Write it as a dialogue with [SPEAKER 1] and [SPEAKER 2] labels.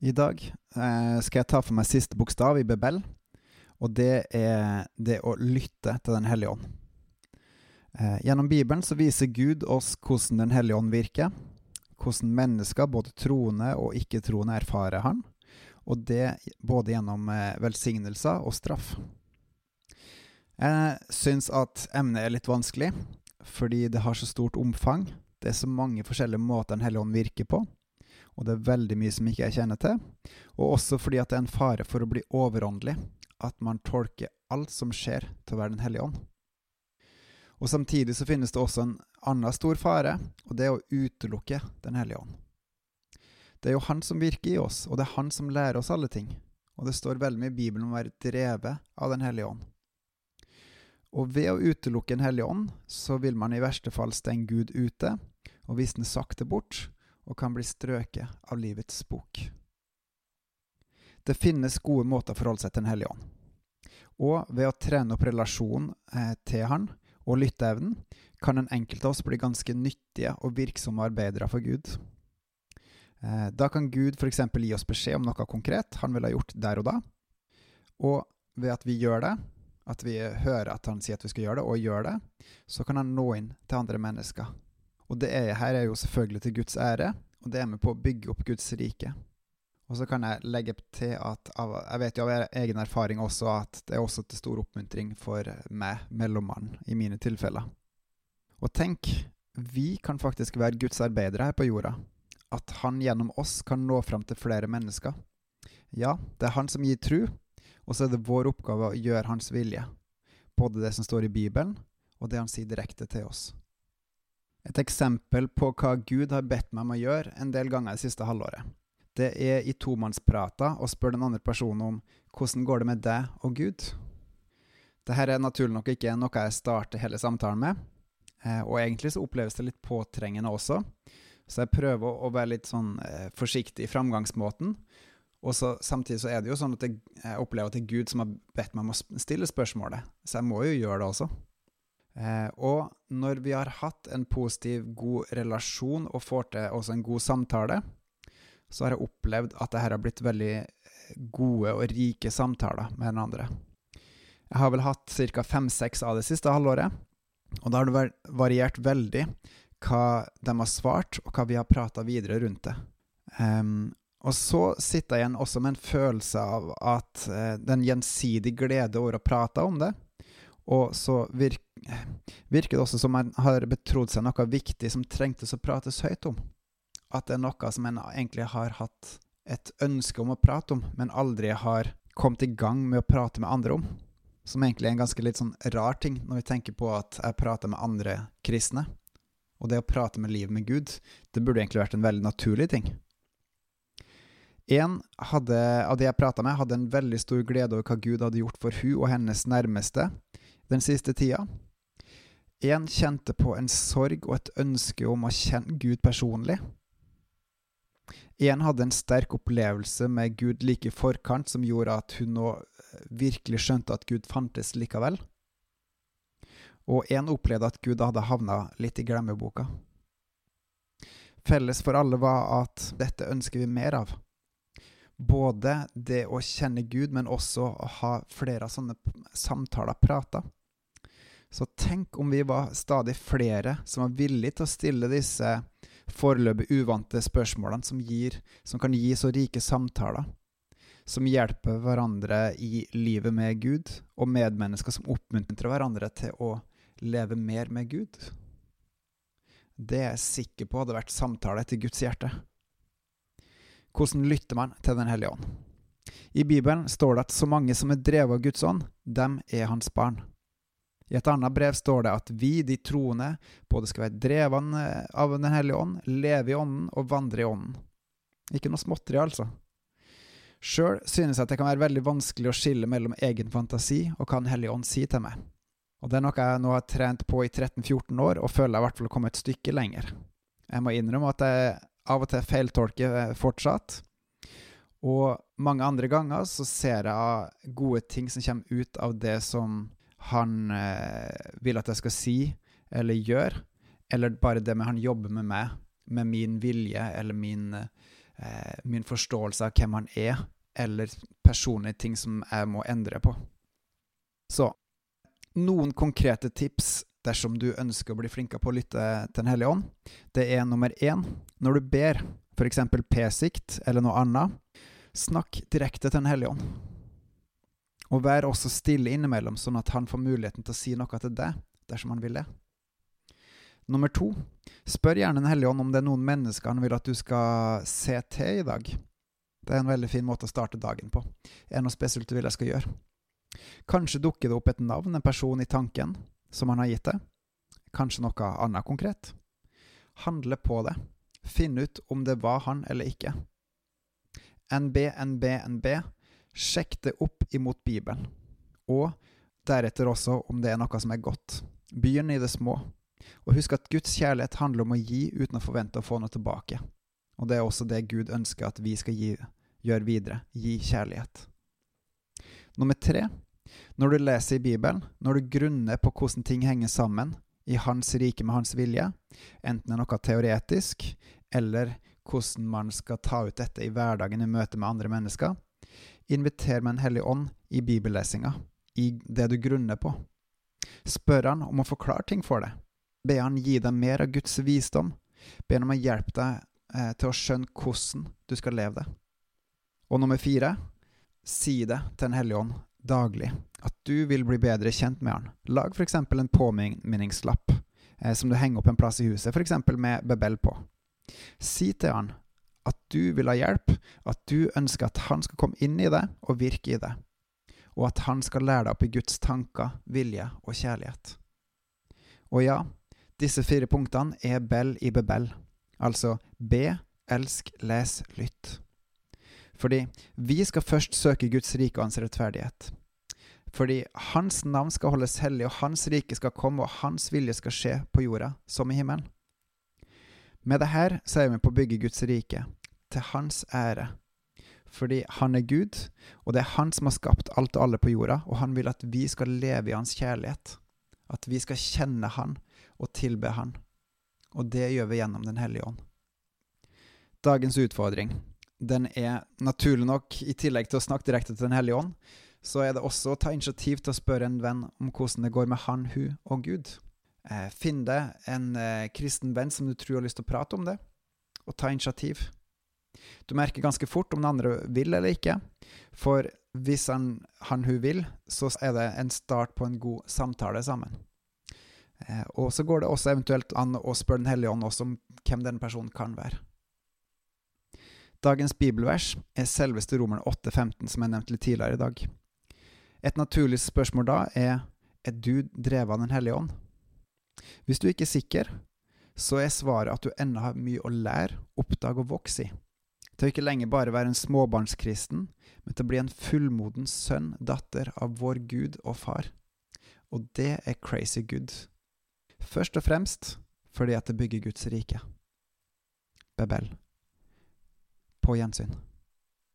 [SPEAKER 1] I dag eh, skal jeg ta for meg siste bokstav i Bebel, og det er det å lytte til Den hellige ånd. Eh, gjennom Bibelen så viser Gud oss hvordan Den hellige ånd virker, hvordan mennesker, både troende og ikke-troende, erfarer Han, og det både gjennom eh, velsignelser og straff. Jeg syns at emnet er litt vanskelig, fordi det har så stort omfang. Det er så mange forskjellige måter Den hellige ånd virker på og det er veldig mye som ikke jeg kjenner til. Og også fordi at det er en fare for å bli overåndelig, at man tolker alt som skjer, til å være Den hellige ånd. Og Samtidig så finnes det også en annen stor fare, og det er å utelukke Den hellige ånd. Det er jo Han som virker i oss, og det er Han som lærer oss alle ting. Og det står veldig mye i Bibelen om å være drevet av Den hellige ånd. Og ved å utelukke Den hellige ånd, så vil man i verste fall stenge Gud ute og visne sakte bort, og kan bli strøket av livets bok. Det finnes gode måter å forholde seg til Den hellige ånd. Og ved å trene opp relasjonen eh, til Han og lytteevnen, kan en enkelt av oss bli ganske nyttige og virksomme arbeidere for Gud. Eh, da kan Gud f.eks. gi oss beskjed om noe konkret han ville ha gjort der og da. Og ved at vi gjør det, at vi hører at han sier at vi skal gjøre det, og gjør det, så kan han nå inn til andre mennesker og det er, her er jo selvfølgelig til Guds ære, og det er med på å bygge opp Guds rike. Og så kan jeg legge til at jeg vet jo av egen erfaring også at det er også til stor oppmuntring for meg, mellommannen, i mine tilfeller. Og tenk, vi kan faktisk være Guds arbeidere her på jorda. At Han gjennom oss kan nå fram til flere mennesker. Ja, det er Han som gir tru, og så er det vår oppgave å gjøre Hans vilje. Både det som står i Bibelen, og det Han sier direkte til oss. Et eksempel på hva Gud har bedt meg om å gjøre en del ganger det siste halvåret. Det er i tomannsprater å spørre den andre personen om hvordan går det med deg og Gud? Dette er naturlig nok ikke noe jeg starter hele samtalen med, eh, og egentlig så oppleves det litt påtrengende også, så jeg prøver å være litt sånn eh, forsiktig i framgangsmåten. Og så, samtidig så er det jo sånn at jeg, opplever at det er Gud som har bedt meg om å stille spørsmålet, så jeg må jo gjøre det også. Eh, og når vi har hatt en positiv, god relasjon og får til også en god samtale, så har jeg opplevd at dette har blitt veldig gode og rike samtaler med den andre. Jeg har vel hatt ca. fem-seks av det siste halvåret, og da har det variert veldig hva de har svart, og hva vi har prata videre rundt det. Um, og så sitter jeg igjen også med en følelse av at uh, den gjensidige glede over å prate om det, og så virker virker det også som man har betrodd seg noe viktig som trengtes å prates høyt om. At det er noe som en egentlig har hatt et ønske om å prate om, men aldri har kommet i gang med å prate med andre om. Som egentlig er en ganske litt sånn rar ting, når vi tenker på at jeg prater med andre kristne. Og det å prate med livet med Gud, det burde egentlig vært en veldig naturlig ting. En hadde, av de jeg prata med, hadde en veldig stor glede over hva Gud hadde gjort for hun og hennes nærmeste den siste tida, en kjente på en sorg og et ønske om å kjenne Gud personlig. En hadde en sterk opplevelse med Gud like i forkant, som gjorde at hun nå eh, virkelig skjønte at Gud fantes likevel. Og en opplevde at Gud hadde havna litt i glemmeboka. Felles for alle var at dette ønsker vi mer av. Både det å kjenne Gud, men også å ha flere sånne samtaler, prater. Så tenk om vi var stadig flere som var villige til å stille disse foreløpig uvante spørsmålene som, gir, som kan gi så rike samtaler, som hjelper hverandre i livet med Gud, og medmennesker som oppmuntrer hverandre til å leve mer med Gud. Det er jeg sikker på hadde vært samtale etter Guds hjerte. Hvordan lytter man til Den hellige ånd? I Bibelen står det at så mange som er drevet av Guds ånd, dem er hans barn. I et annet brev står det at vi, de troende, både skal være drevet av Den hellige ånd, leve i ånden og vandre i ånden. Ikke noe småtteri, altså. Sjøl synes jeg at det kan være veldig vanskelig å skille mellom egen fantasi og hva Den hellige ånd sier til meg. Og det er noe jeg nå har trent på i 13-14 år, og føler jeg i hvert fall har kommet et stykke lenger. Jeg må innrømme at jeg av og til feiltolker eh, fortsatt. Og mange andre ganger så ser jeg gode ting som kommer ut av det som han eh, vil at jeg skal si eller gjøre, eller bare det med han jobber med meg, med min vilje eller min eh, min forståelse av hvem han er, eller personlige ting som jeg må endre på. Så noen konkrete tips dersom du ønsker å bli flinkere på å lytte til Den hellige ånd. Det er nummer én når du ber, f.eks. p-sikt eller noe annet, snakk direkte til Den hellige ånd. Og vær også stille innimellom, sånn at han får muligheten til å si noe til deg dersom han vil det. Nummer to, spør gjerne Den hellige ånd om det er noen mennesker han vil at du skal se til i dag. Det er en veldig fin måte å starte dagen på. Er det noe spesielt du vil jeg skal gjøre? Kanskje dukker det opp et navn, en person i tanken, som han har gitt deg. Kanskje noe annet konkret. Handle på det. Finn ut om det var han eller ikke. NB, NB, NB. Sjekk det opp imot Bibelen. Og deretter også om det er noe som er godt. Begynn i det små. Og husk at Guds kjærlighet handler om å gi uten å forvente å få noe tilbake. Og det er også det Gud ønsker at vi skal gjøre videre. Gi kjærlighet. Nummer tre når du leser i Bibelen, når du grunner på hvordan ting henger sammen i Hans rike med Hans vilje, enten det er noe teoretisk, eller hvordan man skal ta ut dette i hverdagen i møte med andre mennesker, inviter med en hellig ånd i bibellesinga, i det du grunner på. Spør han om å forklare ting for deg. Be han gi deg mer av Guds visdom. Be han om å hjelpe deg eh, til å skjønne hvordan du skal leve det. Og nummer fire, si det til Den hellige ånd daglig, at du vil bli bedre kjent med han. Lag f.eks. en påminningslapp eh, som du henger opp en plass i huset, f.eks. med Bebel på. Si til han at du vil ha hjelp, at du ønsker at han skal komme inn i det og virke i det, og at han skal lære deg opp i Guds tanker, vilje og kjærlighet. Og ja, disse fire punktene er Bell i Bebel, altså be, elsk, les, lytt. Fordi vi skal først søke Guds rike og hans rettferdighet. Fordi hans navn skal holdes hellig, og hans rike skal komme, og hans vilje skal skje på jorda som i himmelen. Med det her så er vi på å bygge Guds rike, til hans ære. Fordi han er Gud, og det er han som har skapt alt og alle på jorda, og han vil at vi skal leve i hans kjærlighet. At vi skal kjenne han og tilbe han. Og det gjør vi gjennom Den hellige ånd. Dagens utfordring den er naturlig nok, i tillegg til å snakke direkte til Den hellige ånd, så er det også å ta initiativ til å spørre en venn om hvordan det går med han, hun og Gud. Eh, finn deg en eh, kristen venn som du tror har lyst til å prate om det, og ta initiativ. Du merker ganske fort om den andre vil eller ikke, for hvis han, han hun vil, så er det en start på en god samtale sammen. Eh, og så går det også eventuelt an å spørre Den hellige ånd også om hvem den personen kan være. Dagens bibelvers er selveste Romerne 8,15, som jeg nevnte litt tidligere i dag. Et naturlig spørsmål da er er du drevet av Den hellige ånd? Hvis du ikke er sikker, så er svaret at du ennå har mye å lære, oppdage og vokse i. Til å ikke lenger bare være en småbarnskristen, men til å bli en fullmoden sønn, datter av vår Gud og Far. Og det er crazy good. Først og fremst fordi at det bygger Guds rike. Bebel. På gjensyn.